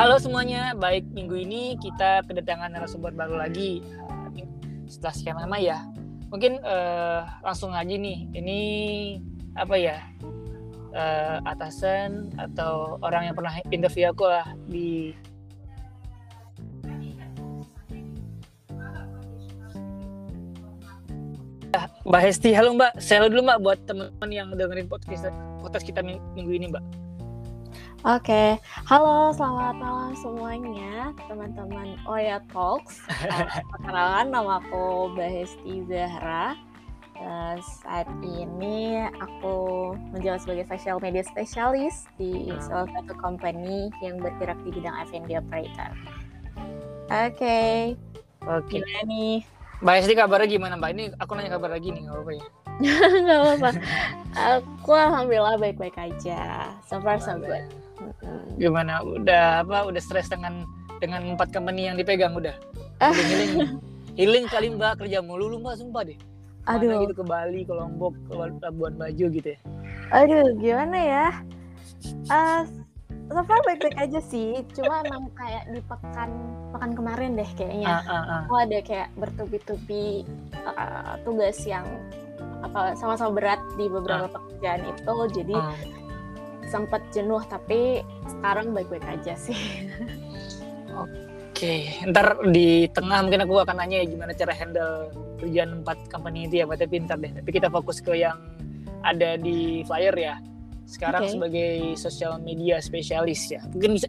Halo semuanya, baik minggu ini kita kedatangan narasumber baru lagi setelah sekian lama ya. Mungkin uh, langsung aja nih, ini apa ya uh, atasan atau orang yang pernah interview aku lah di Mbak Hesti, halo Mbak. Saya dulu Mbak buat teman-teman yang dengerin podcast podcast kita minggu ini Mbak. Oke, halo selamat malam semuanya teman-teman Oya Talks. Perkenalkan nama aku Bahesti Zahra. Uh, saat ini aku menjabat sebagai social media specialist di hmm. salah satu company yang bergerak di bidang F&B operator. Oke. Okay. Oke. Okay. Gimana nih? Mbak Hesti kabarnya gimana Mbak? Ini aku nanya kabar lagi nih, nggak apa-apa ya? nggak apa-apa. Aku alhamdulillah baik-baik aja. So far so good. Gimana? Udah apa? Udah stres dengan dengan empat company yang dipegang udah? Healing, healing, healing kali mbak kerja mulu lu mbak sumpah deh. Aduh. Mana gitu ke Bali, ke Lombok, ke Labuan Bajo gitu ya. Aduh, gimana ya? Uh, so far baik-baik aja sih. Cuma emang kayak di pekan pekan kemarin deh kayaknya. Uh, uh, uh. Aku ada kayak bertubi-tubi uh, tugas yang apa sama-sama berat di beberapa uh. pekerjaan itu. Jadi uh sempat jenuh tapi sekarang baik-baik aja sih. Oke, ntar di tengah mungkin aku akan nanya ya gimana cara handle kerjaan empat company itu ya, berarti pintar deh. Tapi kita fokus ke yang ada di flyer ya. Sekarang okay. sebagai social media spesialis ya. Mungkin bisa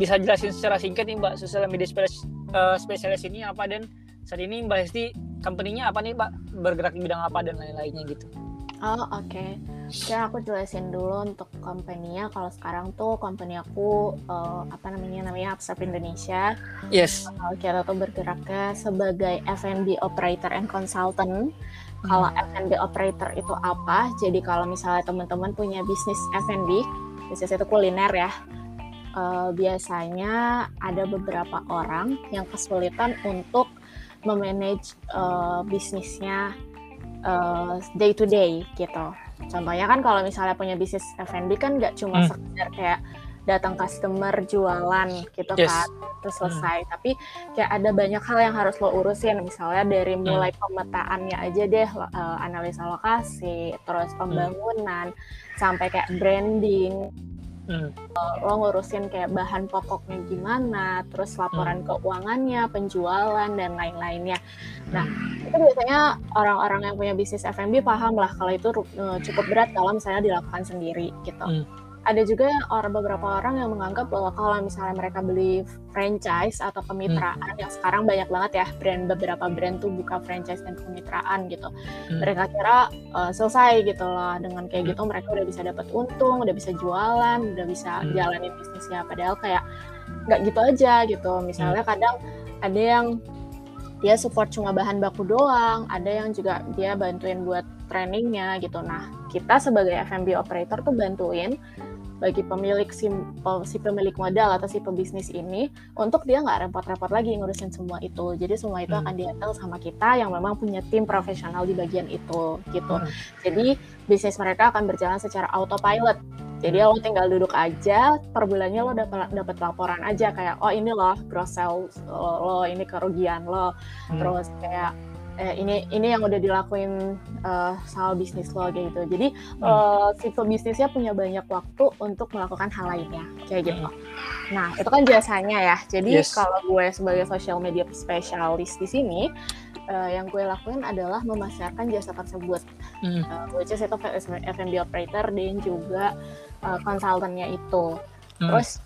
bisa jelasin secara singkat nih Mbak, social media spesialis, uh, spesialis ini apa dan saat ini Mbak Hesti company-nya apa nih Mbak? Bergerak di bidang apa dan lain-lainnya gitu. Oh oke, okay. ya aku jelasin dulu untuk company-nya. Kalau sekarang tuh company aku uh, apa namanya namanya Upstep Indonesia. Yes. Uh, kita tuh bergeraknya sebagai F&B operator and consultant. Hmm. Kalau F&B operator itu apa? Jadi kalau misalnya teman-teman punya bisnis F&B, bisnis itu kuliner ya. Uh, biasanya ada beberapa orang yang kesulitan untuk memanage uh, bisnisnya uh, day to day gitu. Contohnya kan kalau misalnya punya bisnis F&B kan nggak cuma hmm. sekedar kayak datang customer jualan gitu yes. kan terus selesai hmm. tapi kayak ada banyak hal yang harus lo urusin misalnya dari hmm. mulai hmm. pemetaannya aja deh uh, analisa lokasi terus hmm. pembangunan hmm. sampai kayak branding hmm. lo ngurusin kayak bahan pokoknya gimana, terus laporan hmm. keuangannya, penjualan dan lain-lainnya. Nah itu biasanya orang-orang yang punya bisnis F&B paham lah kalau itu uh, cukup berat kalau misalnya dilakukan sendiri gitu. Hmm ada juga orang beberapa orang yang menganggap bahwa kalau misalnya mereka beli franchise atau kemitraan hmm. yang sekarang banyak banget ya brand beberapa brand tuh buka franchise dan kemitraan gitu hmm. mereka kira uh, selesai gitu loh dengan kayak hmm. gitu mereka udah bisa dapat untung udah bisa jualan udah bisa hmm. jalanin bisnisnya padahal kayak nggak gitu aja gitu misalnya hmm. kadang ada yang dia support cuma bahan baku doang, ada yang juga dia bantuin buat trainingnya gitu. Nah, kita sebagai F&B operator tuh bantuin bagi pemilik si, si pemilik modal atau si pebisnis ini untuk dia nggak repot-repot lagi ngurusin semua itu. Jadi semua itu hmm. akan dihandle sama kita yang memang punya tim profesional di bagian itu gitu. Hmm. Jadi bisnis mereka akan berjalan secara autopilot. Jadi lo tinggal duduk aja, per bulannya lo dapat dapat laporan aja kayak oh ini loh gross sales lo, lo ini kerugian lo, hmm. terus kayak eh, ini ini yang udah dilakuin uh, sama bisnis lo gitu. Jadi hmm. uh, si pebisnisnya punya banyak waktu untuk melakukan hal lainnya kayak gitu. Hmm. Nah itu kan biasanya ya. Jadi yes. kalau gue sebagai social media specialist di sini uh, yang gue lakuin adalah memasarkan jasa tersebut, hmm. uh, which is itu F&B operator dan juga uh, konsultannya itu. Hmm. Terus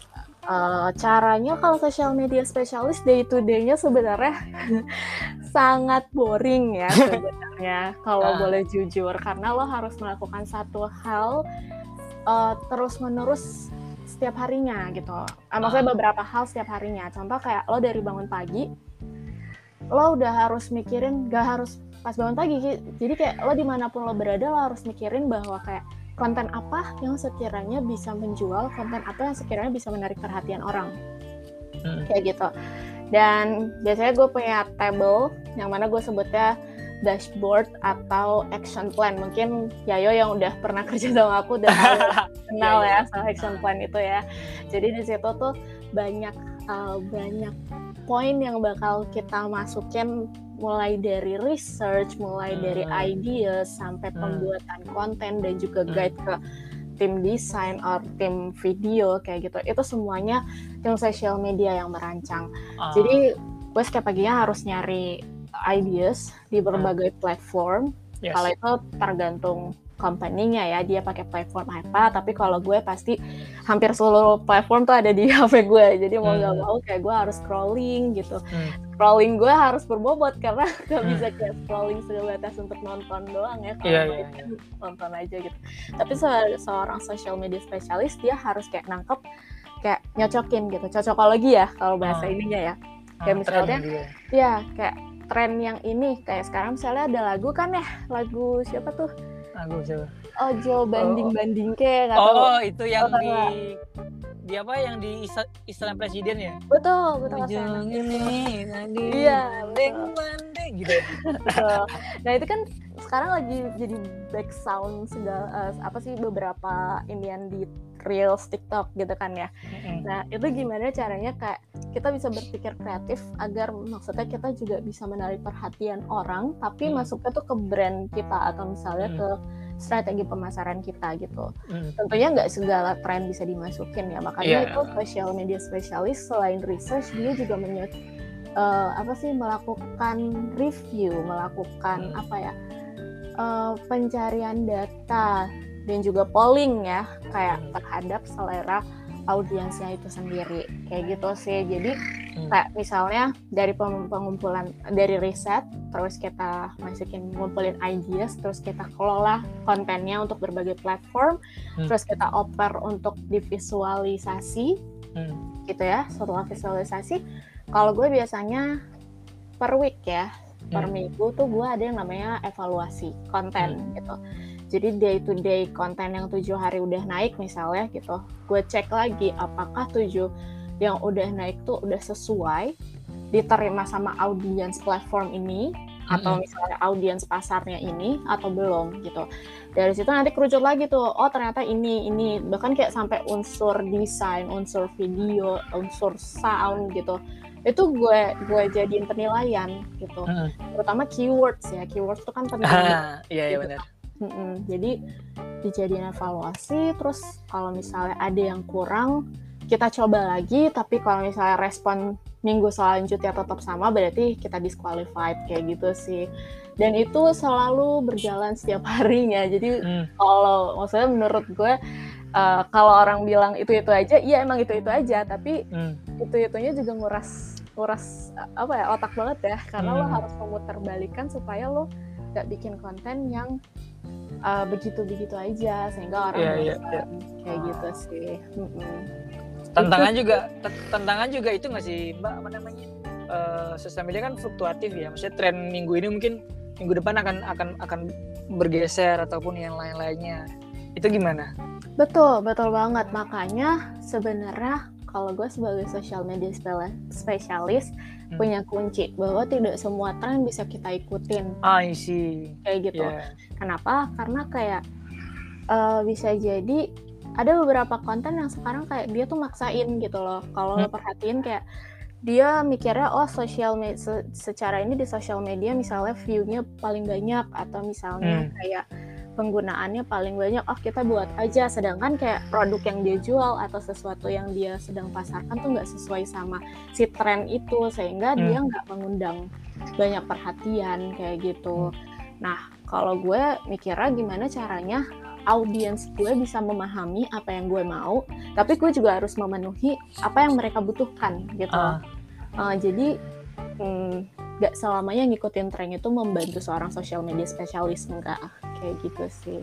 uh, caranya kalau social media specialist day to day-nya sebenarnya sangat boring ya sebenarnya kalau uh. boleh jujur karena lo harus melakukan satu hal uh, terus menerus setiap harinya gitu. Uh, maksudnya beberapa hal setiap harinya. Contoh kayak lo dari bangun pagi, lo udah harus mikirin gak harus pas bangun pagi. Jadi kayak lo di mana pun lo berada lo harus mikirin bahwa kayak konten apa yang sekiranya bisa menjual, konten apa yang sekiranya bisa menarik perhatian orang. Hmm. Kayak gitu. Dan biasanya gue punya table yang mana gue sebutnya dashboard atau action plan. Mungkin Yayo yang udah pernah kerja sama aku udah kenal iya, iya. ya sama action plan itu ya. Jadi di situ tuh banyak uh, banyak poin yang bakal kita masukin mulai dari research, mulai hmm. dari ideas sampai hmm. pembuatan konten dan juga hmm. guide ke tim desain atau tim video kayak gitu. Itu semuanya tim social media yang merancang. Uh. Jadi gue setiap paginya harus nyari ideas di berbagai hmm. platform. Yes. Kalau itu tergantung company-nya ya dia pakai platform apa tapi kalau gue pasti hampir seluruh platform tuh ada di HP gue jadi mau nggak hmm. mau kayak gue harus scrolling gitu hmm. Scrolling gue harus berbobot karena nggak hmm. bisa kayak scrolling sebatas untuk nonton doang ya. Kalau yeah, yeah, yeah. nonton aja gitu. Tapi se seorang social media spesialis dia harus kayak nangkep kayak nyocokin gitu. Cocokologi ya kalau bahasa hmm. ininya ya. Kayak hmm, misalnya ya kayak tren yang ini. Kayak sekarang misalnya ada lagu kan ya lagu siapa tuh? Aku coba. Ojo banding-banding ke Oh, itu yang oh, di di apa yang di istilah presiden ya? Betul, betul. Ojo ini tadi. Iya, banding banding gitu. nah, itu kan sekarang lagi jadi back sound segala uh, apa sih beberapa inian di reels TikTok gitu kan ya. Mm-hmm. Nah, itu gimana caranya kayak kita bisa berpikir kreatif agar maksudnya kita juga bisa menarik perhatian orang tapi mm. masuknya tuh ke brand kita atau misalnya mm. ke strategi pemasaran kita gitu. Mm. Tentunya nggak segala tren bisa dimasukin ya. Makanya yeah. itu social media spesialis selain research dia juga menyut uh, apa sih melakukan review, melakukan mm. apa ya? Uh, pencarian data dan juga polling ya kayak hmm. terhadap selera audiensnya itu sendiri kayak gitu sih jadi hmm. kayak misalnya dari pengumpulan dari riset terus kita masukin ngumpulin ideas terus kita kelola kontennya untuk berbagai platform hmm. terus kita oper untuk divisualisasi hmm. gitu ya setelah visualisasi kalau gue biasanya per week ya per hmm. minggu tuh gue ada yang namanya evaluasi konten hmm. gitu jadi day to day konten yang tujuh hari udah naik misalnya gitu gue cek lagi apakah tujuh yang udah naik tuh udah sesuai diterima sama audiens platform ini atau misalnya audiens pasarnya ini atau belum gitu. Dari situ nanti kerucut lagi tuh oh ternyata ini ini. Bahkan kayak sampai unsur desain unsur video unsur sound gitu. Itu gue gue jadiin penilaian gitu. Uh. terutama keywords ya keywords itu kan penting ah, iya iya gitu. benar Mm-mm. Jadi dijadiin evaluasi, terus kalau misalnya ada yang kurang, kita coba lagi. Tapi kalau misalnya respon minggu selanjutnya tetap sama, berarti kita disqualified kayak gitu sih. Dan itu selalu berjalan setiap harinya. Jadi mm. kalau maksudnya menurut gue, uh, kalau orang bilang itu itu aja, iya emang itu itu aja. Tapi mm. itu itunya juga nguras nguras apa ya otak banget ya, karena mm. lo harus memutarbalikkan supaya lo gak bikin konten yang uh, begitu-begitu aja sehingga orang yeah, yeah, yeah. kayak gitu sih. Mm-hmm. Tantangan itu, juga tantangan juga itu nggak sih Mbak apa namanya? Uh, sosial media kan fluktuatif ya. Maksudnya tren minggu ini mungkin minggu depan akan akan akan bergeser ataupun yang lain-lainnya. Itu gimana? Betul, betul banget. Makanya sebenarnya kalau gue sebagai social media spesialis hmm. punya kunci bahwa tidak semua tren bisa kita ikutin. I see. Kayak gitu. Yeah. Kenapa? Karena kayak uh, bisa jadi ada beberapa konten yang sekarang kayak dia tuh maksain gitu loh. Kalau hmm. lo perhatiin kayak dia mikirnya oh sosial media se secara ini di sosial media misalnya view-nya paling banyak atau misalnya hmm. kayak penggunaannya paling banyak oh kita buat aja sedangkan kayak produk yang dia jual atau sesuatu yang dia sedang pasarkan tuh nggak sesuai sama si tren itu sehingga hmm. dia nggak mengundang banyak perhatian kayak gitu nah kalau gue mikirnya gimana caranya audiens gue bisa memahami apa yang gue mau tapi gue juga harus memenuhi apa yang mereka butuhkan gitu uh. Uh, jadi hmm, gak selamanya ngikutin tren itu membantu seorang social media spesialis enggak kayak gitu sih.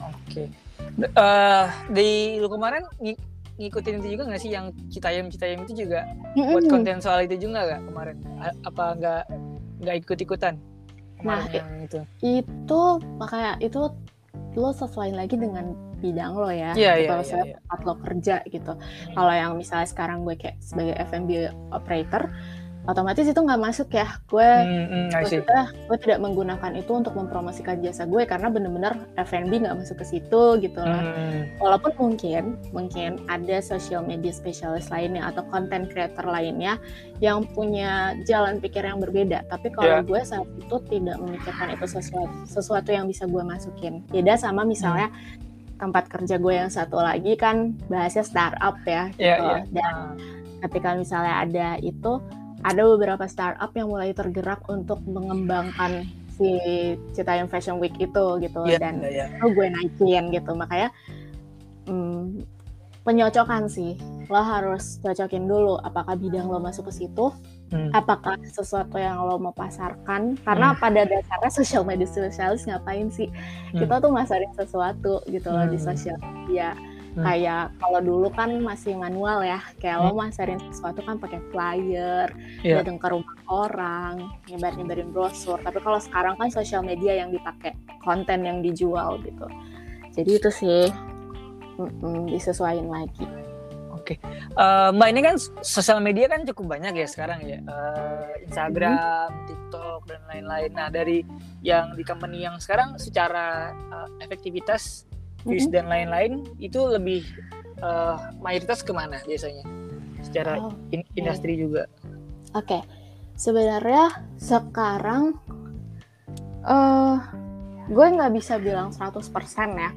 Oke. Okay. Uh, eh, di lu kemarin ng ngikutin itu juga nggak sih yang Citayam Citayam itu juga mm-hmm. buat konten soal itu juga nggak kemarin? Apa nggak nggak ikut ikutan? Nah yang itu. Itu makanya itu lo sesuai lagi dengan bidang lo ya. Iya, iya, Kalau saya tempat lo kerja gitu. Kalau yang misalnya sekarang gue kayak sebagai F&B operator, otomatis itu nggak masuk ya gue see. maksudnya gue tidak menggunakan itu untuk mempromosikan jasa gue karena bener-bener F&B nggak masuk ke situ gitu loh Hmm, walaupun mungkin mungkin ada social media spesialis lainnya atau content creator lainnya yang punya jalan pikir yang berbeda tapi kalau Yeah. gue saat itu tidak memikirkan itu sesuatu sesuatu yang bisa gue masukin beda sama misalnya tempat kerja gue yang satu lagi kan bahasnya startup ya gitu. Iya, iya. dan ketika misalnya ada itu ada beberapa startup yang mulai tergerak untuk mengembangkan si Citayam Fashion Week itu gitu. Iya, dan iya. itu gue naikin gitu. Makanya hmm, penyocokan sih. Lo harus cocokin dulu apakah bidang lo masuk ke situ Hmm. apakah sesuatu yang lo mau pasarkan karena pada dasarnya social media spesialis ngapain sih Hmm. kita tuh masarin sesuatu gitu loh di Hmm. sosial media Hmm. kayak kalau dulu kan masih manual ya kayak lo masarin sesuatu kan pakai flyer Iya. datang ke rumah orang nyebar nyebarin brosur tapi kalau sekarang kan sosial media yang dipakai konten yang dijual gitu jadi itu sih mm-mm, disesuaikan lagi Oke, Eh, Mbak ini kan sosial media kan cukup banyak ya sekarang ya, Eh, Instagram, TikTok dan lain-lain. Nah dari yang di company yang sekarang secara eh, efektivitas, views Mm-mm. dan lain-lain itu lebih eh, mayoritas ke mana biasanya? Secara Oh, in- industri juga. Oke, sebenarnya sekarang eh gue nggak bisa bilang 100% ya.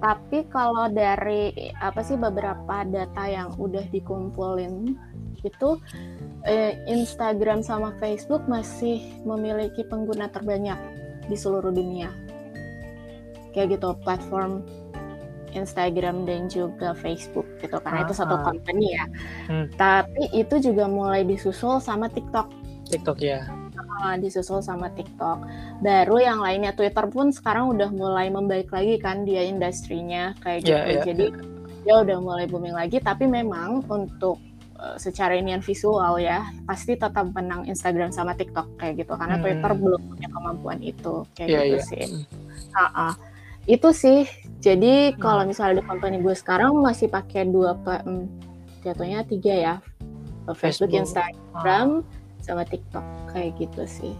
Tapi kalau dari apa sih beberapa data yang udah dikumpulin itu eh, Instagram sama Facebook masih memiliki pengguna terbanyak di seluruh dunia. Kayak gitu platform Instagram dan juga Facebook gitu karena itu satu company ya. Hmm. Tapi itu juga mulai disusul sama TikTok. TikTok ya. Ah, disusul sama TikTok. Baru yang lainnya Twitter pun sekarang udah mulai membaik lagi kan dia industrinya kayak gitu. Iya, iya, Jadi dia udah mulai booming lagi tapi memang untuk eh, secara inian visual ya pasti tetap menang Instagram sama TikTok kayak gitu karena Hmm. Twitter belum punya kemampuan itu kayak Iya, gitu iya. sih. Ah, ah. Itu sih. Jadi Hmm. kalau misalnya di company gue sekarang masih pakai dua hmm, jatuhnya tiga ya. Facebook, Facebook. Instagram, sama TikTok kayak gitu sih.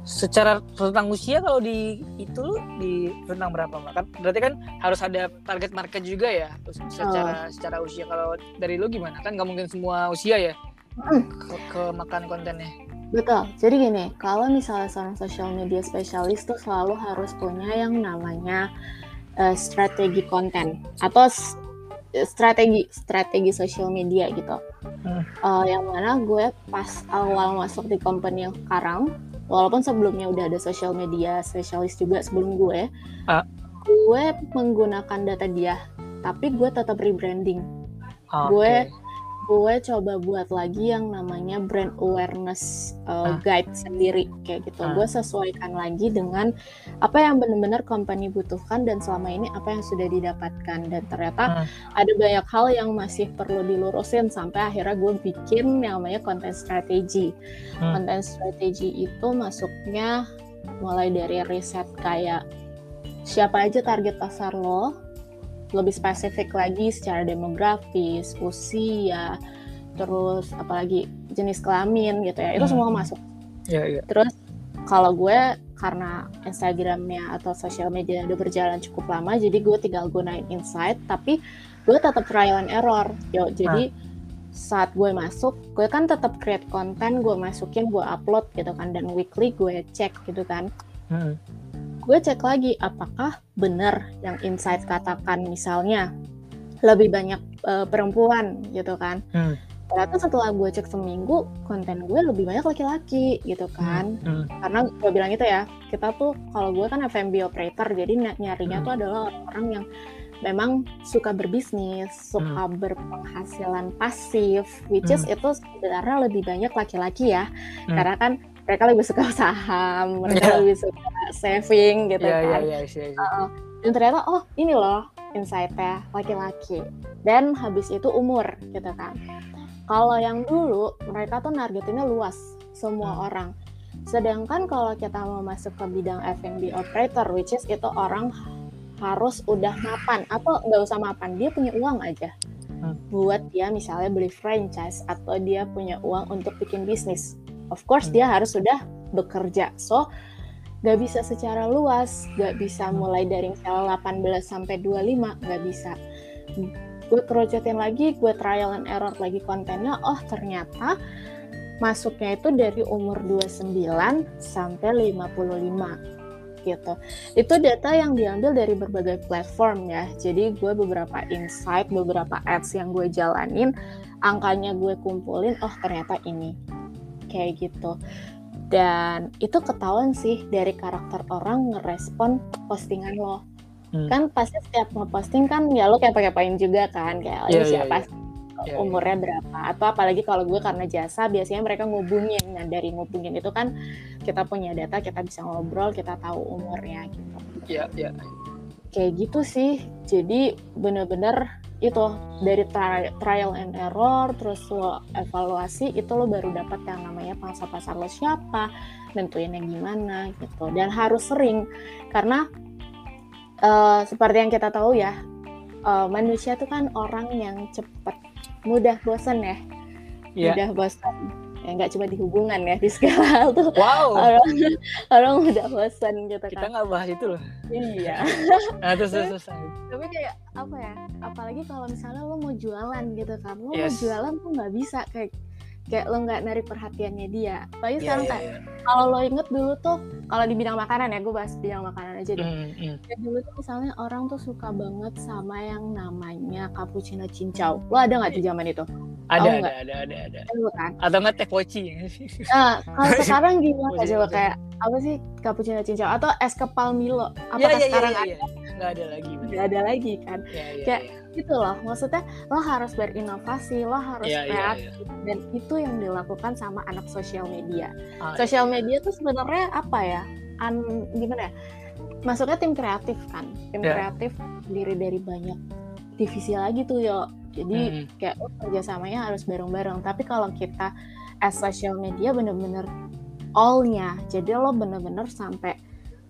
Secara rentang usia kalau di itu lu di rentang berapa mbak? Kan berarti kan harus ada target market juga ya. Secara secara usia kalau dari lu gimana? Kan nggak mungkin semua usia ya Hmm. ke, ke makan kontennya. Betul. Jadi gini, kalau misalnya seorang social media spesialis tuh selalu harus punya yang namanya eh, strategi konten atau strategi strategi social media gitu. Hmm. Eh, yang mana gue pas awal masuk di company yang sekarang, walaupun sebelumnya udah ada social media spesialis juga sebelum gue, Ah. gue menggunakan data dia, tapi gue tetap rebranding. Oke. Gue gue coba buat lagi yang namanya brand awareness uh, Ah. guide sendiri kayak gitu. Ah. Gue sesuaikan lagi dengan apa yang benar-benar company butuhkan dan selama ini apa yang sudah didapatkan dan ternyata Ah. ada banyak hal yang masih perlu dilurusin sampai akhirnya gue bikin yang namanya content strategy. Hmm. Content strategy itu masuknya mulai dari riset kayak siapa aja target pasar lo, lebih spesifik lagi secara demografis, usia, terus apalagi jenis kelamin gitu ya. Itu Hmm. semua masuk. Iya iya. Terus kalau gue karena Instagramnya atau sosial media udah berjalan cukup lama, jadi gue tinggal gunain insight, tapi gue tetap trial and error. Yo, jadi saat gue masuk, gue kan tetap create konten, gue masukin, gue upload gitu kan, dan weekly gue cek gitu kan. Hmm. Gue cek lagi apakah benar yang insight katakan misalnya lebih banyak eh, perempuan gitu kan. Hmm. Ternyata setelah gue cek seminggu, konten gue lebih banyak laki-laki gitu kan Hmm. karena gue bilang itu ya kita tuh kalau gue kan F&B operator jadi ny- nyarinya Hmm. tuh adalah orang-orang yang memang suka berbisnis suka berpenghasilan pasif which is Hmm. itu sebenarnya lebih banyak laki-laki ya Hmm. karena kan mereka lebih suka saham mereka Iya. lebih suka saving gitu Iya iya kan iya iya. iya. Uh-uh. dan ternyata oh ini loh insight-nya laki-laki dan habis itu umur gitu kan kalau yang dulu mereka tuh nargetinnya luas semua Hmm. orang sedangkan kalau kita mau masuk ke bidang F&B operator which is itu orang harus udah mapan atau nggak usah mapan dia punya uang aja hmm. buat dia misalnya beli franchise atau dia punya uang untuk bikin bisnis. Of course hmm. dia harus sudah bekerja. So gak bisa secara luas, gak bisa mulai dari misalnya 18 sampai 25, gak bisa. Gue kerocotin lagi, gue trial and error lagi kontennya, oh ternyata masuknya itu dari umur 29 sampai 55 gitu. Itu data yang diambil dari berbagai platform ya. Jadi gue beberapa insight, beberapa ads yang gue jalanin, angkanya gue kumpulin, oh ternyata ini. Kayak gitu. Dan itu ketahuan sih dari karakter orang ngerespon postingan lo. Hmm. Kan pasti setiap ngeposting kan ya lo kayak pakai pain juga kan kayak yeah, siapa yeah, yeah iya. umurnya berapa atau apalagi kalau gue karena jasa biasanya mereka ngubungin nah dari ngubungin itu kan kita punya data kita bisa ngobrol kita tahu umurnya gitu iya yeah, iya yeah. kayak gitu sih jadi bener-bener itu dari tri trial and error terus lo evaluasi itu lo baru dapat yang namanya pangsa pasar lo siapa nentuinnya gimana gitu. Dan harus sering karena uh, seperti yang kita tahu ya uh, manusia itu kan orang yang cepat mudah bosan ya. Yeah. mudah bosan ya nggak cuma di hubungan ya di segala hal tuh wow orang orang mudah bosan gitu kita kan. nggak bahas itu loh iya nah, terus, terus, terus. tapi kayak apa ya apalagi kalau misalnya lo mau jualan gitu kan lo yes. mau jualan tuh nggak bisa kayak kayak lo nggak narik perhatiannya dia apalagi yeah, sekarang yeah, kayak yeah. kalau lo inget dulu tuh kalau di bidang makanan ya gue bahas bidang makanan aja deh mm, mm. Kayak dulu tuh misalnya orang tuh suka banget sama yang namanya cappuccino cincau lo ada nggak di zaman itu ada, ada, ada, ada, ada, ada. kan? Atau nggak teh poci? Nah, kalau sekarang gimana coba kayak apa sih cappuccino cincau atau es kepal Milo? Apakah ya, ya, sekarang ya, ya, ya. ada? Nggak ada lagi. Nggak ada lagi kan? Ya, ya, kayak ya gitu loh maksudnya lo harus berinovasi lo harus yeah, iya, kreatif yeah, yeah. dan itu yang dilakukan sama anak sosial media oh, sosial yeah. media tuh sebenarnya apa ya an gimana ya maksudnya tim kreatif kan tim yeah. kreatif terdiri dari banyak divisi lagi tuh yo jadi hmm. kayak oh, kerjasamanya harus bareng-bareng tapi kalau kita as social media bener-bener allnya jadi lo bener-bener sampai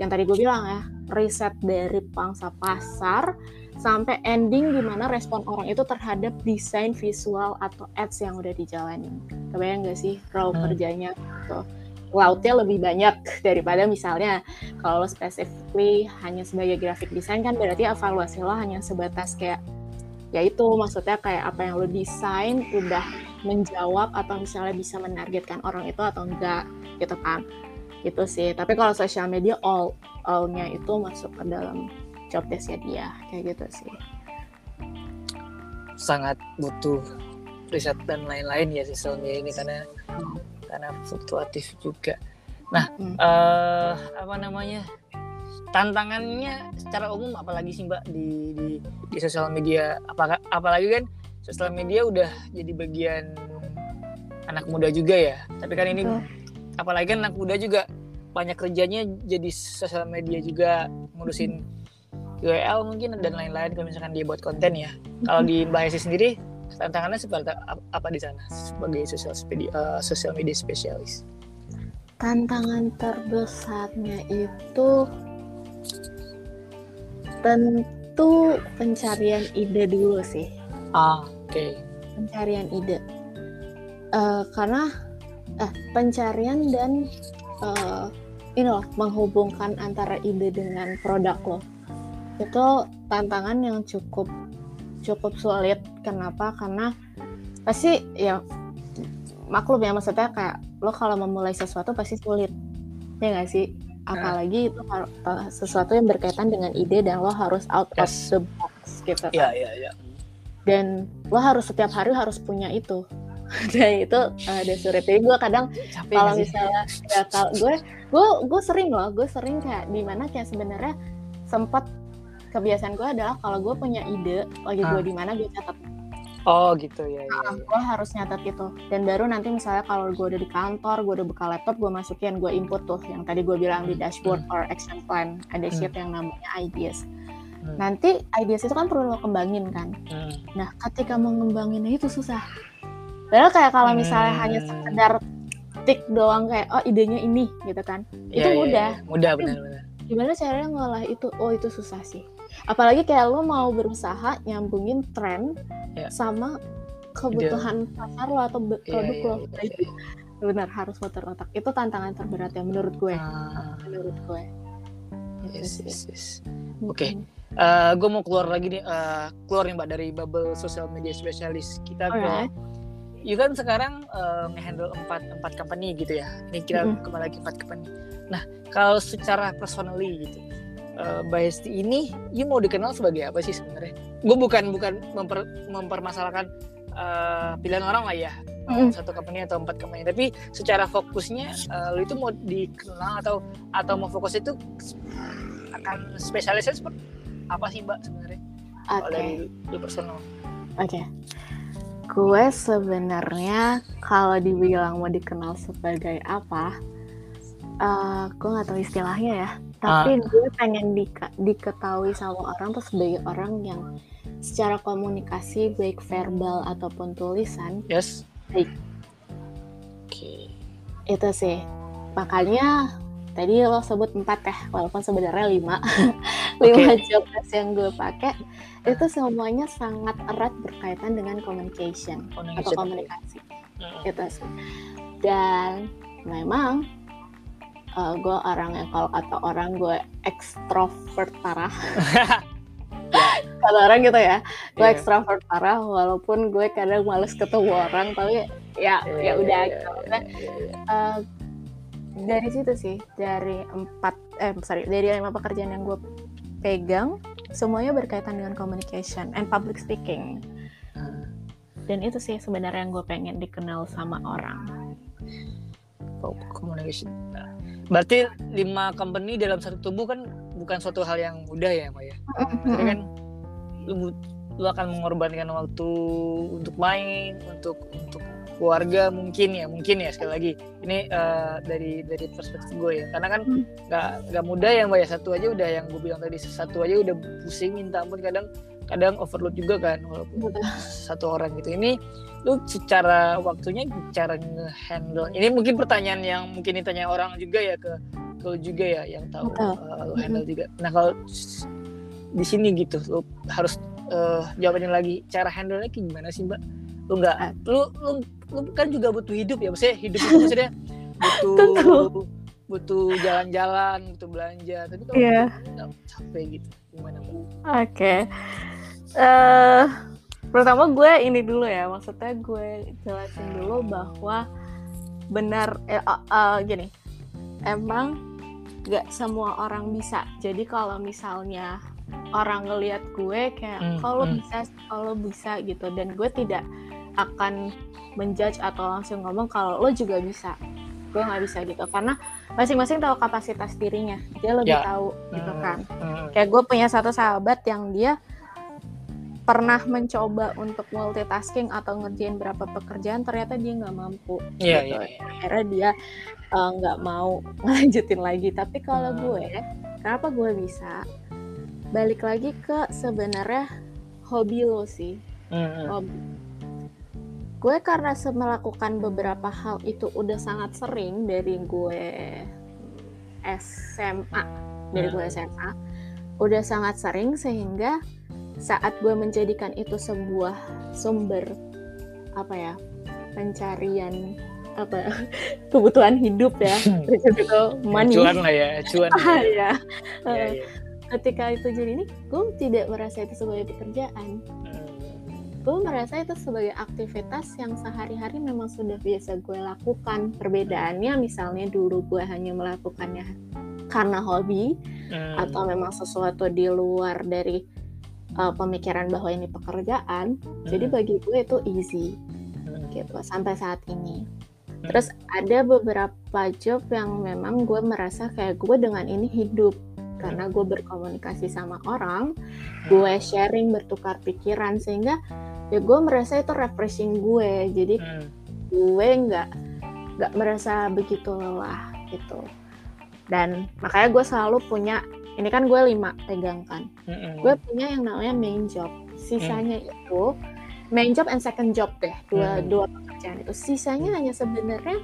yang tadi gue bilang ya riset dari pangsa pasar sampai ending gimana respon orang itu terhadap desain visual atau ads yang udah dijalanin. Kebayang gak sih role hmm. kerjanya gitu. Lautnya lebih banyak daripada misalnya kalau lo specifically hanya sebagai graphic design kan berarti evaluasi lo hanya sebatas kayak ya itu maksudnya kayak apa yang lo desain udah menjawab atau misalnya bisa menargetkan orang itu atau enggak gitu kan itu sih tapi kalau social media all allnya itu masuk ke dalam job desknya dia kayak gitu sih sangat butuh riset dan lain-lain ya sosial media ini karena karena fluktuatif juga nah hmm. uh, apa namanya tantangannya secara umum apalagi sih mbak di di, di sosial media apakah apalagi kan sosial media udah jadi bagian anak muda juga ya tapi kan ini hmm. apalagi kan anak muda juga banyak kerjanya jadi sosial media juga ngurusin URL mungkin dan lain-lain kalau misalkan dia buat konten ya. Kalau di Mbak Esi sendiri tantangannya seperti apa di sana sebagai sosial media, uh, sosial media spesialis? Tantangan terbesarnya itu tentu pencarian ide dulu sih. Ah, oke. Okay. Pencarian ide. Uh, karena eh pencarian dan uh, ini loh menghubungkan antara ide dengan produk lo itu tantangan yang cukup cukup sulit. Kenapa? Karena pasti ya maklum ya maksudnya kayak lo kalau memulai sesuatu pasti sulit. Ya nggak sih? Apalagi itu sesuatu yang berkaitan dengan ide dan lo harus out yes. of the box gitu. Kan. yeah, yeah, yeah. dan lo harus setiap hari harus punya itu. Dan itu uh, sulit jadi gue kadang kalau misalnya ya kalau gue gue gue sering loh gue sering kayak di mana kayak sebenarnya sempat kebiasaan gue adalah kalau gue punya ide lagi gue ah. di mana gue catat oh gitu ya, ya, nah, ya. gue harus nyatet itu dan baru nanti misalnya kalau gue udah di kantor gue udah buka laptop gue masukin gue input tuh yang tadi gue bilang di hmm, dashboard hmm. or action plan ada hmm. sheet yang namanya ideas hmm. nanti ideas itu kan perlu lo kembangin kan hmm. nah ketika mau ngembanginnya itu susah padahal kayak kalau misalnya hmm. hanya sekedar tik doang kayak oh idenya ini gitu kan itu ya, mudah ya, ya. mudah benar-benar gimana caranya ngolah itu oh itu susah sih apalagi kayak lo mau berusaha nyambungin tren Ya. sama kebutuhan pasar lo atau Iya, produk iya, lo iya, Nah, itu benar harus muter otak itu tantangan terberat ya menurut gue Ah, menurut gue yes, yes, yes. Mm-mm. Oke. gue mau keluar lagi nih, eh, keluar nih mbak dari bubble social media specialist kita ke Alright. You kan sekarang uh, nge-handle empat empat company gitu ya. Ini kita Mm-mm. kembali lagi empat company. Nah, kalau secara personally gitu, uh, Mbak Hesti ini, you mau dikenal sebagai apa sih sebenarnya? Gue bukan bukan memper, mempermasalahkan uh, pilihan orang lah ya, Mm-mm. satu company atau empat company. Tapi secara fokusnya, uh, lu itu mau dikenal atau atau mau fokus itu akan spesialisnya seperti apa sih Mbak sebenarnya? Kalau Oke. dari lu personal. Oke. Gue sebenarnya kalau dibilang mau dikenal sebagai apa, eh gue nggak tahu istilahnya ya. Tapi gue pengen dika- diketahui sama orang tuh sebagai orang yang secara komunikasi baik verbal ataupun tulisan Yes. Baik. Oke. itu sih. Makanya tadi lo sebut empat ya, walaupun sebenarnya lima. lima job desk yang gue pakai itu semuanya sangat erat berkaitan dengan communication atau Communication. komunikasi. Mm. itu sih dan memang eh, gue orang yang kalau kata orang gue ekstrovert parah kata orang gitu ya gue Iya. ekstrovert parah walaupun gue kadang males ketemu orang tapi ya Iya, ya iya, udah gitu. iya, Maksudnya, iya, iya. eh, dari situ sih dari empat eh sorry dari lima pekerjaan yang gue pegang semuanya berkaitan dengan communication and public speaking Ah. dan itu sih sebenarnya yang gue pengen dikenal sama orang Oh, communication. Berarti lima company dalam satu tubuh kan bukan suatu hal yang mudah ya, Mbak ya. Maksudnya kan lu, lu akan mengorbankan waktu untuk main, untuk untuk keluarga mungkin ya, mungkin ya sekali lagi. Ini eh, dari dari perspektif gue ya. Karena kan Hmm. nggak nggak mudah ya, Mbak ya. Satu aja udah yang gue bilang tadi satu aja udah pusing minta ampun kadang kadang overload juga kan walaupun satu orang gitu ini lu secara waktunya cara nge-handle ini mungkin pertanyaan yang mungkin ditanya orang juga ya ke ke lu juga ya yang tahu Betul. uh, lu handle juga nah kalau di sini gitu lu harus uh, jawabannya lagi cara handle nya gimana sih mbak lu nggak Ah. lu, lu lu kan juga butuh hidup ya maksudnya hidup itu maksudnya butuh Tentu. butuh jalan-jalan butuh belanja tapi kalau nggak capek gitu gimana mbak Oke. eh pertama gue ini dulu ya, maksudnya gue jelasin dulu bahwa benar eh, eh, eh, gini, emang gak semua orang bisa. Jadi kalau misalnya orang ngelihat gue kayak kalau hmm. bisa, kalau bisa gitu, dan gue tidak akan menjudge atau langsung ngomong kalau lo juga bisa. Gue nggak bisa gitu, karena masing-masing tahu kapasitas dirinya. Dia lebih Ya. tahu gitu Hmm, kan hmm. kayak gue punya satu sahabat yang dia pernah mencoba untuk multitasking atau ngerjain berapa pekerjaan ternyata dia nggak mampu Iya, gitu. iya, iya. akhirnya dia eh, nggak mau ngelanjutin lagi tapi kalau Hmm. gue kenapa gue bisa balik lagi ke sebenarnya hobi lo sih Hmm, hobi gue karena melakukan beberapa hal itu udah sangat sering dari gue SMA dari gue. SMA udah sangat sering sehingga saat gue menjadikan itu sebuah sumber apa ya pencarian apa kebutuhan hidup ya terus itu money cuan lah ya cuan Ah, ya. ya. Eh, iya. ketika itu jadi ini gue tidak merasa itu sebagai pekerjaan Hmm. gue merasa itu sebagai aktivitas yang sehari-hari memang sudah biasa gue lakukan perbedaannya misalnya dulu gue hanya melakukannya karena hobi Hmm. atau memang sesuatu di luar dari uh, pemikiran bahwa ini pekerjaan jadi Hmm. bagi gue itu easy Hmm. gitu sampai saat ini Hmm. terus ada beberapa job yang memang gue merasa kayak gue dengan ini hidup karena gue berkomunikasi sama orang gue sharing bertukar pikiran sehingga ya gue merasa itu refreshing gue jadi Hmm. gue nggak nggak merasa begitu lelah gitu dan makanya gue selalu punya ini kan gue lima pegang kan Hmm. gue punya yang namanya main job sisanya itu main job and second job deh dua Hmm. dua pekerjaan itu sisanya hanya sebenarnya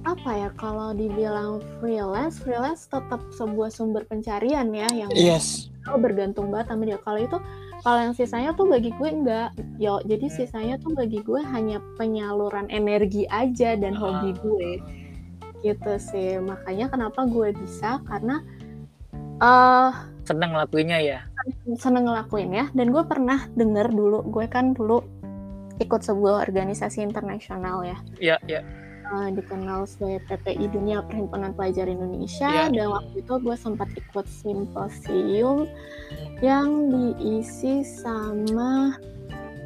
apa ya kalau dibilang freelance freelance tetap sebuah sumber pencarian ya yang Yes. bergantung banget sama dia kalau itu kalau yang sisanya tuh bagi gue enggak yo jadi Hmm. sisanya tuh bagi gue hanya penyaluran energi aja dan hobi Ah. gue gitu sih makanya kenapa gue bisa karena eh senang ngelakuinnya ya? seneng ngelakuin ya. Dan gue pernah denger dulu gue kan dulu ikut sebuah organisasi internasional ya. Ya ya eh, dikenal sebagai PPI Dunia Perhimpunan Pelajar Indonesia. Iya. dan waktu itu gue sempat ikut simposium yang diisi sama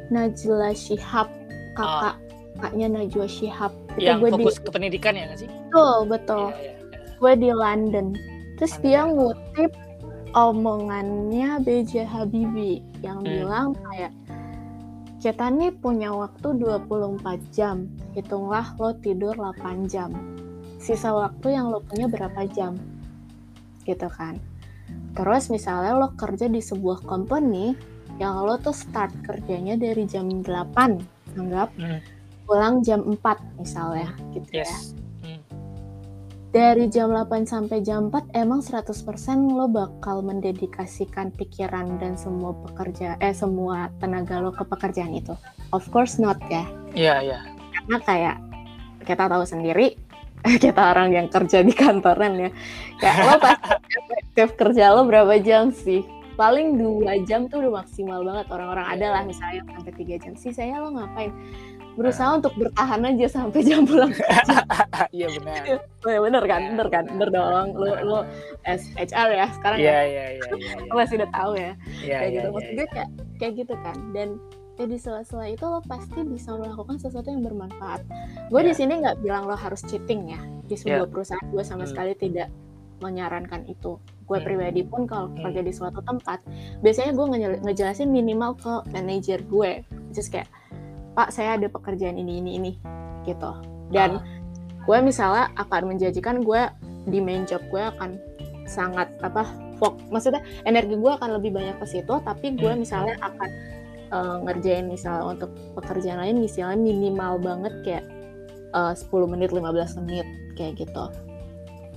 Najla Shihab kakak kakaknya Najwa Shihab. Itu yang gue di fokus ke pendidikan ya nggak sih? Betul betul. Iya, iya, iya. gue di London terus dia ya. ngutip omongannya B.J. Habibie yang Hmm. bilang kayak kita nih punya waktu 24 jam hitunglah lo tidur 8 jam sisa waktu yang lo punya berapa jam gitu kan terus misalnya lo kerja di sebuah company yang lo tuh start kerjanya dari jam 8 anggap Hmm. pulang jam 4 misalnya gitu ya yes Hmm. Dari jam 8 sampai jam 4 emang 100% lo bakal mendedikasikan pikiran dan semua pekerja eh semua tenaga lo ke pekerjaan itu. Of course not ya. iya iya Karena kayak kita tahu sendiri kita orang yang kerja di kantoran ya. Kayak lo pasti efektif kerja lo berapa jam sih? Paling dua jam tuh udah maksimal banget orang-orang ada lah misalnya sampai tiga jam sih saya lo ngapain berusaha untuk bertahan aja sampai jam pulang iya benar Oh, ya bener kan, bener kan, bener dong. Lu lu as HR ya sekarang iya ya, iya iya iya lu masih udah tahu ya, iya kayak iya gitu. iya, Maksud iya. gue kayak kayak gitu kan. Dan ya di sela-sela itu lo pasti bisa melakukan sesuatu yang bermanfaat. Gue di sini nggak bilang lo harus cheating ya. Di sebuah perusahaan gue sama Hmm. sekali tidak menyarankan itu. Gue Hmm. pribadi pun kalau Hmm. kerja di suatu tempat, biasanya gue ngejel- ngejelasin minimal ke manajer gue, just kayak Pak saya ada pekerjaan ini ini ini gitu. Dan Ah. gue misalnya akan menjanjikan gue di main job gue akan sangat apa fok maksudnya energi gue akan lebih banyak ke situ tapi gue Hmm. misalnya akan eh, ngerjain misalnya untuk pekerjaan lain misalnya minimal banget kayak eh, 10 menit 15 menit kayak gitu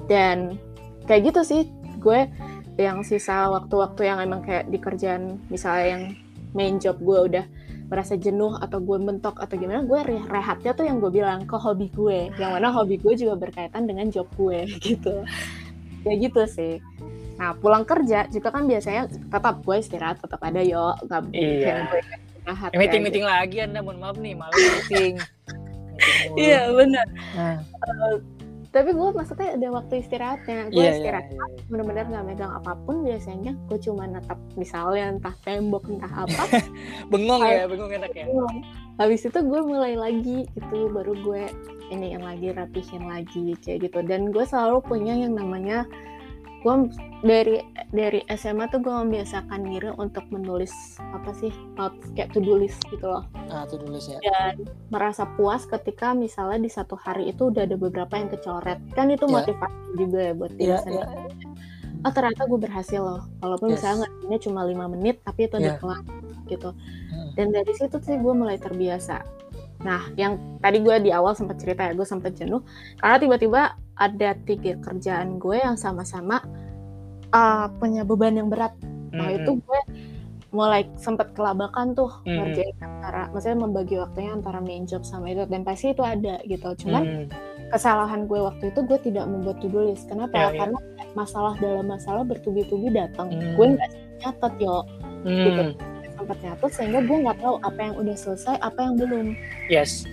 dan kayak gitu sih gue yang sisa waktu-waktu yang emang kayak di kerjaan misalnya yang main job gue udah merasa jenuh atau gue mentok atau gimana gue re- rehatnya tuh yang gue bilang ke hobi gue. Yang mana hobi gue juga berkaitan dengan job gue gitu. Kayak gitu sih. Nah pulang kerja juga kan biasanya tetap gue istirahat tetap ada yo. Nggak Iya. gue istirahat Eh, meeting meeting lagi anda. Mohon maaf nih malam meeting. Iya benar. Nah, Tapi gue maksudnya ada waktu istirahatnya. Gue iya iya istirahat iya. bener-bener nggak megang apa pun biasanya. Gue cuma natap misalnya entah tembok entah apa. bengong ya bengong enak ya Habis itu gue mulai lagi gitu. Baru gue ini yang lagi rapihin lagi kayak gitu. Dan gue selalu punya yang namanya gue dari dari SMA tuh gue membiasakan diri untuk menulis apa sih notes kayak to do list gitu loh ah tuh tulis ya dan merasa puas ketika misalnya di satu hari itu udah ada beberapa yang kecoret kan itu Ya. motivasi juga ya buat diri Iya, sendiri iya. oh ternyata gue berhasil loh walaupun Yes. misalnya ngerjainnya cuma lima menit tapi itu udah Iya. kelar gitu Hmm. dan dari situ sih gue mulai terbiasa nah yang tadi gue di awal sempat cerita ya gue sempat jenuh karena tiba-tiba ada tiga kerjaan gue yang sama-sama uh, punya beban yang berat nah Hmm, itu gue mulai sempat kelabakan tuh Hmm. ngerjain antara maksudnya membagi waktunya antara main job sama itu dan pasti itu ada gitu cuman Hmm. kesalahan gue waktu itu gue tidak membuat to do list kenapa Ya, ya. karena masalah dalam masalah bertubi-tubi datang Hmm. gue nggak nyatet yo gitu Hmm. sempat nyatet sehingga gue nggak tahu apa yang udah selesai apa yang belum yes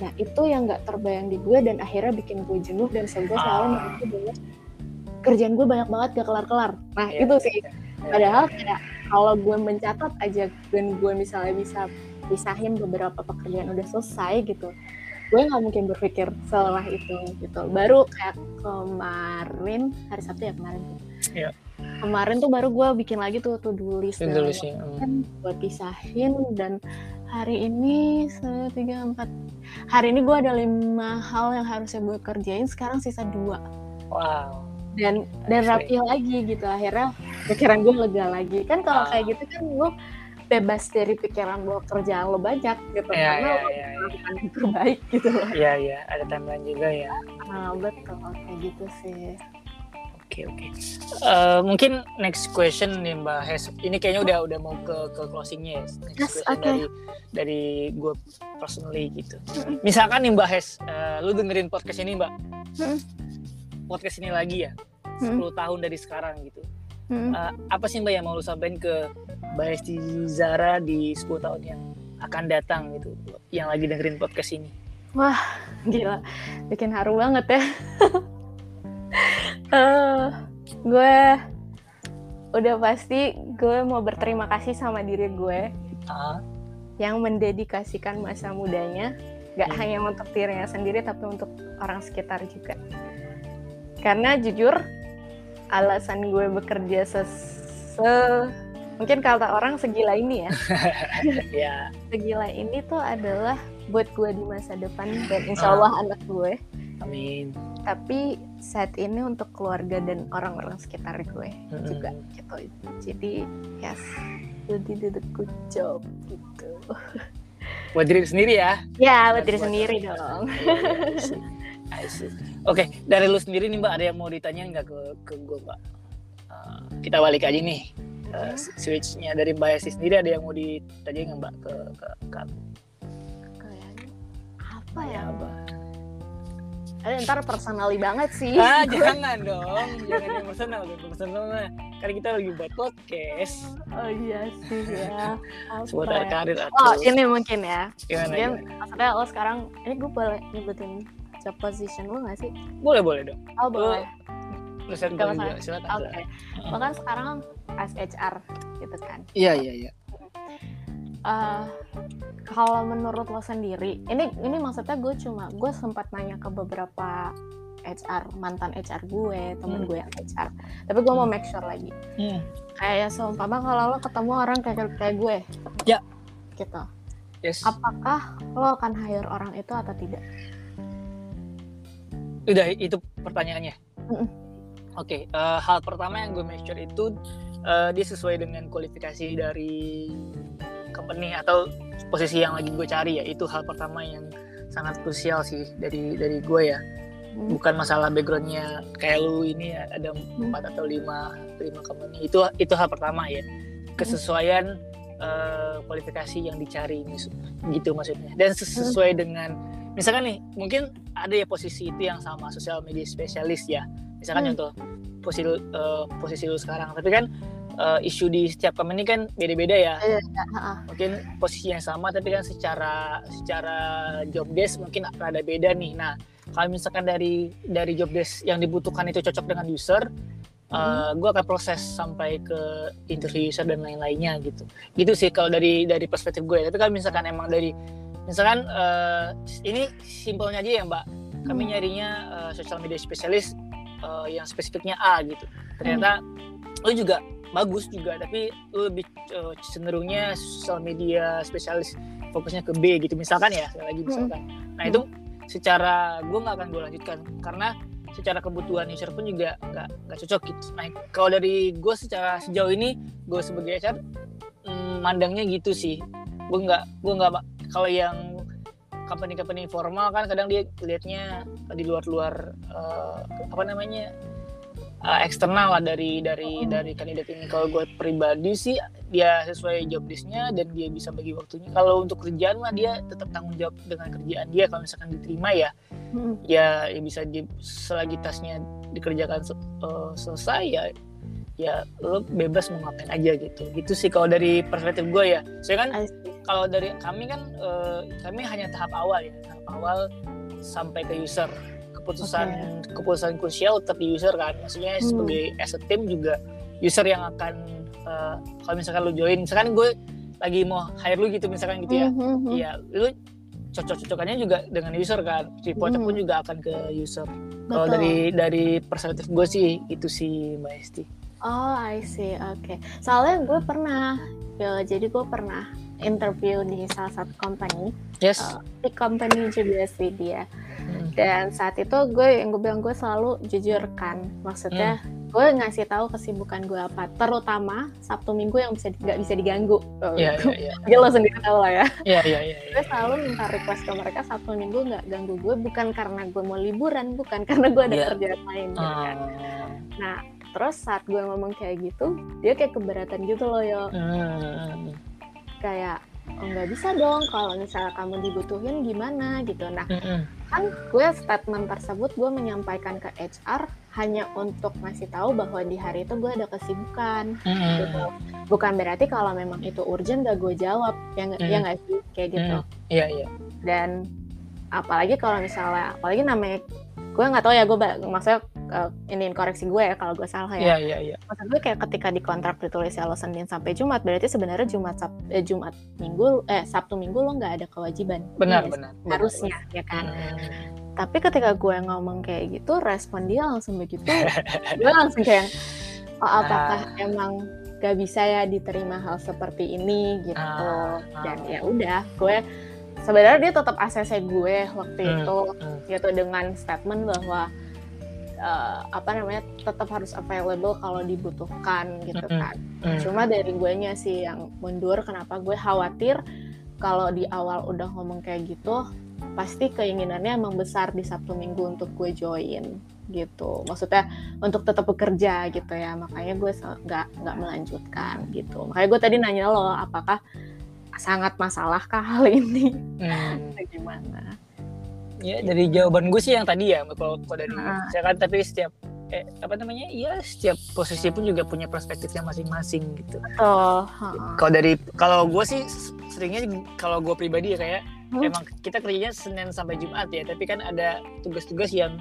nah itu yang nggak terbayang di gue dan akhirnya bikin gue jenuh dan gue selalu Ah. merasa bahwa kerjaan gue banyak banget gak kelar-kelar nah Iya. itu sih padahal kayak kalau gue mencatat aja dan gue misalnya bisa pisahin beberapa pekerjaan udah selesai gitu gue nggak mungkin berpikir setelah itu gitu baru kayak kemarin hari Sabtu ya kemarin tuh Iya. Kemarin tuh baru gue bikin lagi tuh list tuh tulisnya Hmm. kan gue pisahin dan hari ini tiga empat. Hari ini gue ada lima hal yang harusnya gue kerjain sekarang sisa dua. Wow. Dan dan rapi lagi gitu akhirnya pikiran gue lega lagi. Kan kalau Ah. kayak gitu kan lo bebas dari pikiran lo kerjaan lo banyak gitu Iya, karena iya, lo iya, iya. melakukan yang terbaik gitu. Loh iya iya ada timeline juga ya. Nah betul kayak gitu sih oke Oke. Eh, mungkin next question nih Mbak Hes. Ini kayaknya udah udah mau ke ke closingnya ya. Next Yes, question oke. dari dari gue personally gitu. Misalkan nih Mbak Hes, eh, lu dengerin podcast ini Mbak. Mm. Podcast ini lagi ya. 10 tahun dari sekarang gitu. Mm. Eh, apa sih Mbak yang mau lu sampaikan ke Mbak Hesti Zara di 10 tahun yang akan datang gitu yang lagi dengerin podcast ini? Gila, bikin haru banget ya. Eh, gue udah pasti gue mau berterima kasih sama diri gue Ah, yang mendedikasikan masa mudanya gak Hmm. hanya untuk dirinya sendiri tapi untuk orang sekitar juga. Karena jujur alasan gue bekerja ses se- mungkin kata orang segila ini ya. ya. segila ini tuh adalah buat gue di masa depan dan insya Allah anak gue. Amin. Tapi saat ini untuk keluarga dan orang-orang sekitar gue Mm-mm. juga gitu. Jadi yes, did a good job gitu. Buat diri sendiri ya. Ya, buat diri sendiri dong. Oke, dari lu sendiri nih Mbak, ada yang mau ditanya nggak ke ke gue Mbak? Uh, kita balik aja nih. Uh, switchnya dari Mbak Hesti sendiri ada yang mau ditanya nggak Mbak ke ke, ke aku? Kayaknya apa ya? Apa? Eh, ntar personally banget sih. Ah, jangan dong. Jangan yang personal, yang personal mah. Karena kita lagi buat podcast Oh iya sih ya. Seputar karir atau Oh ini mungkin ya. gimana, Mungkin gimana? maksudnya lo sekarang ini gue boleh nyebutin job position lo gak sih? Boleh, boleh dong. Oh boleh. Riset gue juga, silakan. Oke. silakan. Lo kan sekarang as HR gitu kan. Iya, iya, iya. Eh, kalau menurut lo sendiri, ini ini maksudnya gue cuma gue sempat nanya ke beberapa HR mantan HR gue, temen Hmm. gue yang HR. Tapi gue mau make sure lagi. Hmm. Kayak seumpama kalau lo ketemu orang kayak kayak gue, Ya. gitu. Yes. Apakah lo akan hire orang itu atau tidak? Udah itu pertanyaannya. Oke, eh, hal pertama yang gue make sure itu eh, dia sesuai dengan kualifikasi dari company atau posisi yang lagi gue cari ya. Itu hal pertama yang sangat krusial sih dari dari gue ya. Hmm. Bukan masalah backgroundnya kayak lu ini ya, ada empat atau lima lima company. Itu itu hal pertama ya. Kesesuaian eh, kualifikasi yang dicari gitu maksudnya. Dan ses- sesuai dengan misalkan nih mungkin ada ya posisi itu yang sama sosial media spesialis ya misalkan Hmm. contoh posisi eh, posisi lu sekarang tapi kan eh, isu di setiap company kan beda-beda ya. Iya, ha-ha. mungkin posisi yang sama tapi kan secara secara job desk mungkin rada beda nih. Nah kalau misalkan dari dari job desk yang dibutuhkan itu cocok dengan user Hmm. gue akan proses sampai ke interview user dan lain-lainnya gitu. Gitu sih kalau dari dari perspektif gue tapi kalau misalkan emang dari misalkan eh, ini simpelnya aja ya mbak. Kami Hmm. nyarinya eh, social media spesialis eh, yang spesifiknya A gitu. Ternyata lu juga bagus juga tapi lu lebih eh, cenderungnya social media spesialis fokusnya ke B gitu misalkan ya sekali lagi misalkan. Nah itu secara gue nggak akan gue lanjutkan karena secara kebutuhan user pun juga nggak nggak cocok gitu. Nah kalau dari gue secara sejauh ini gue sebagai HR mm, mandangnya gitu sih. Gue nggak gue nggak kalau yang company-company formal kan kadang dia lihatnya di luar-luar eh, apa namanya eh, eksternal lah dari dari dari kandidat ini. Kalau gue pribadi sih dia sesuai job listnya dan dia bisa bagi waktunya. Kalau untuk kerjaan mah dia tetap tanggung jawab dengan kerjaan dia. Kalau misalkan diterima ya Hmm. ya, ya bisa di, selagi tasnya dikerjakan eh, selesai ya ya lo bebas mau ngapain aja gitu. Gitu sih kalau dari perspektif gue ya. Saya kan kalau dari kami kan eh, kami hanya tahap awal ya. Tahap awal sampai ke user keputusan keputusan krusial tetap di user kan maksudnya Hmm. sebagai as a team juga user yang akan eh, kalau misalkan lu join misalkan gue lagi mau hire lu gitu misalkan gitu ya Hmm, hmm, hmm. Iya, lu cocok-cocokannya juga dengan user kan. Reportnya Hmm. pun juga akan ke user. Kalau dari dari perspektif gue sih itu sih Mbak Esti. Oh, I see. Oke. Soalnya gue pernah, ya, jadi gue pernah interview di salah satu company. Yes. Oh. Di company juga sih dia. Hmm. Dan saat itu gue yang gue bilang gue selalu jujur kan. Maksudnya gue ngasih tahu kesibukan gue apa terutama sabtu minggu yang bisa nggak bisa diganggu Iya iya iya lo sendiri tahu lah ya iya iya iya gue selalu minta request ke mereka sabtu minggu nggak ganggu gue bukan karena gue mau liburan bukan karena gue ada Iya. kerjaan lain gitu kan. Ah. nah terus saat gue ngomong kayak gitu dia kayak keberatan gitu loh yo Hmm. Kayak oh nggak bisa dong kalau misalnya kamu dibutuhin gimana gitu nah kan gue statement tersebut gue menyampaikan ke HR hanya untuk ngasih tahu bahwa di hari itu gue ada kesibukan gitu. bukan berarti kalau memang itu urgent gak gue jawab ya nggak ya nggak sih kayak gitu Mm. Iya iya. dan apalagi kalau misalnya apalagi namanya gue nggak tahu ya gue maksudnya uh, ini koreksi gue ya kalau gue salah ya Iya iya iya. maksud gue kayak ketika di kontrak ditulis ya lo Senin sampai Jumat berarti sebenarnya Jumat Sab eh, Jumat Minggu eh Sabtu Minggu lo nggak ada kewajiban Benar Iya, benar. benar, harusnya ya kan benar. tapi ketika gue ngomong kayak gitu respon dia langsung begitu gue langsung kayak oh apakah Ah. emang gak bisa ya diterima hal seperti ini gitu Ah, dan ah. ya udah gue sebenarnya dia tetap ACC gue waktu Hmm, itu hmm. gitu dengan statement bahwa eh, apa namanya tetap harus available kalau dibutuhkan gitu kan. Hmm. cuma dari gue nya sih yang mundur kenapa gue khawatir kalau di awal udah ngomong kayak gitu pasti keinginannya emang besar di Sabtu Minggu untuk gue join gitu. Maksudnya untuk tetap bekerja gitu ya makanya gue nggak nggak melanjutkan gitu. Makanya gue tadi nanya lo apakah sangat masalah kah hal ini? Hmm. Gimana Ya dari jawaban gue sih yang tadi ya kalau kalau dari Ah. saya kan tapi setiap eh, apa namanya ya setiap posisi pun juga punya perspektifnya masing-masing gitu. oh. Kalau dari kalau gue sih seringnya kalau gue pribadi ya kayak Hmm. emang kita kerjanya Senin sampai Jumat ya tapi kan ada tugas-tugas yang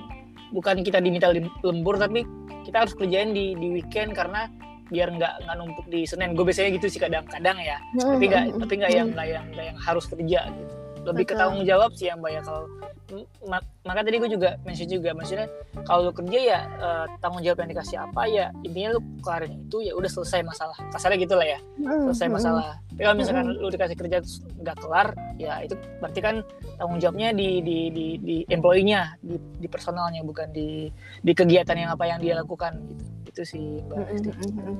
bukan kita diminta lembur tapi kita harus kerjain di di weekend karena biar nggak nggak numpuk di Senin gue biasanya gitu sih kadang-kadang ya tapi nggak tapi nggak yang nggak yang nggak yang harus kerja gitu lebih ke tanggung jawab sih yang banyak kalau ma- maka tadi gue juga mention juga maksudnya kalau lu kerja ya eh, tanggung jawab yang dikasih apa ya intinya lu kelarin itu ya udah selesai masalah. Kasarnya gitu lah ya selesai masalah. Tapi kalau misalkan lu dikasih kerja nggak kelar ya itu berarti kan tanggung jawabnya di di di, di employee-nya di, di personalnya bukan di di kegiatan yang apa yang dia lakukan gitu. Itu sih mbak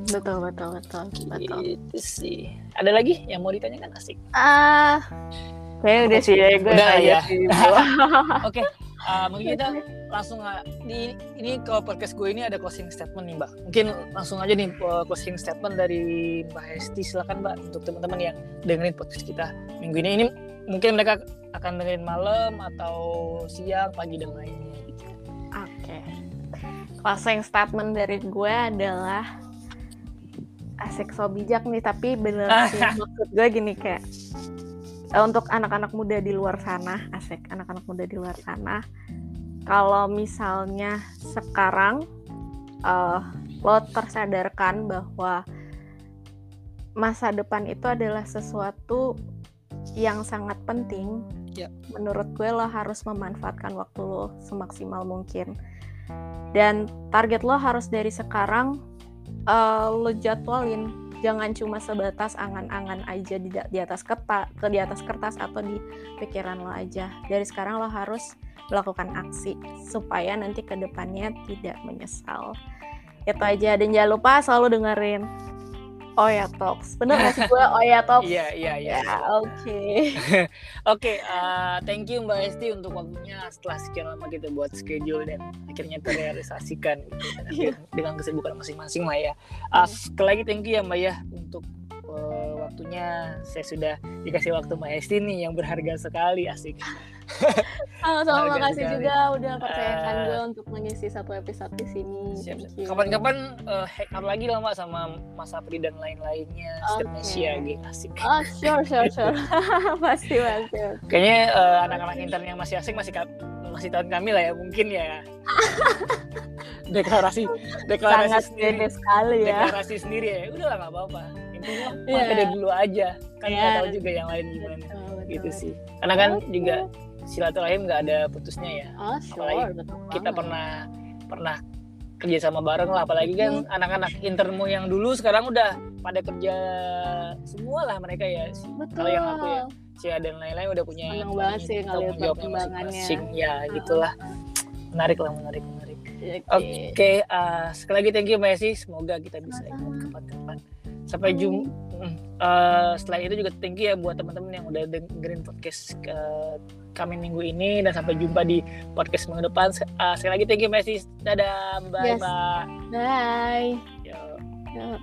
betul betul betul betul. Itu sih. Ada lagi yang mau ditanyakan asik? Ah kayaknya udah sih ya gue Udah ya. Oke, uh, mungkin kita langsung di ini kalau podcast gue ini ada closing statement nih Mbak. Mungkin langsung aja nih uh, closing statement dari Mbak Hesti. Silakan Mbak untuk teman-teman yang dengerin podcast kita minggu ini. Ini mungkin mereka akan dengerin malam atau siang, pagi dan lainnya. Gitu. Oke. Closing statement dari gue adalah asik so bijak nih tapi bener sih maksud gue gini kayak eh, untuk anak-anak muda di luar sana asik anak-anak muda di luar sana kalau misalnya sekarang eh, lo tersadarkan bahwa masa depan itu adalah sesuatu yang sangat penting Ya. menurut gue lo harus memanfaatkan waktu lo semaksimal mungkin dan target lo harus dari sekarang eh, lo jadwalin jangan cuma sebatas angan-angan aja di, di atas kertas ke di atas kertas atau di pikiran lo aja. Dari sekarang lo harus melakukan aksi supaya nanti ke depannya tidak menyesal. Itu aja dan jangan lupa selalu dengerin Oya Talks bener gak sih gue Oya Talks Iya, iya, iya. ya oke Oke, uh, thank you Mbak Esti untuk waktunya setelah sekian lama kita buat schedule dan akhirnya terrealisasikan gitu. Dan Iya. dengan kesibukan masing-masing lah ya. Uh, sekali lagi thank you ya Mbak ya untuk uh, waktunya. Saya sudah dikasih waktu Mbak Esti nih yang berharga sekali asik. sama-sama makasih sekali. juga udah percayakan Eh, gue untuk mengisi satu episode di sini. Kapan-kapan uh, hack up lagi lah Mbak sama Mas Apri dan lain-lainnya. Oke. Indonesia gitu asik. Oh, sure, sure, sure. pasti, pasti. Kayaknya uh, anak-anak intern yang masih asing masih masih tahun kami lah ya mungkin ya. deklarasi deklarasi Sangat sendiri. sekali ya. deklarasi sendiri ya udah lah nggak apa-apa intinya Iya. yeah. dulu aja kan Iya. tahu juga yang lain gimana Betul, betul. gitu sih karena kan Oke. juga silaturahim nggak ada putusnya ya Oh, sure, Apalagi betul kita banget. pernah pernah kerja sama bareng lah apalagi kan Hmm. anak-anak internmu yang dulu sekarang udah pada kerja semua lah mereka ya kalau yang aku ya Cia dan lain-lain udah punya Seneng banget sih ngeliat perkembangannya. masing-masing. ya gitulah menarik lah menarik menarik Oke, okay. okay, uh, sekali lagi thank you Messi. Semoga kita bisa kapan-kapan sampai hmm. jumpa uh, hmm. eh, setelah itu juga tinggi ya buat teman-teman yang udah dengerin podcast ke kami minggu ini dan sampai jumpa di podcast minggu depan uh, sekali lagi thank you Messi dadah bye yes. bye bye Yo. Yo.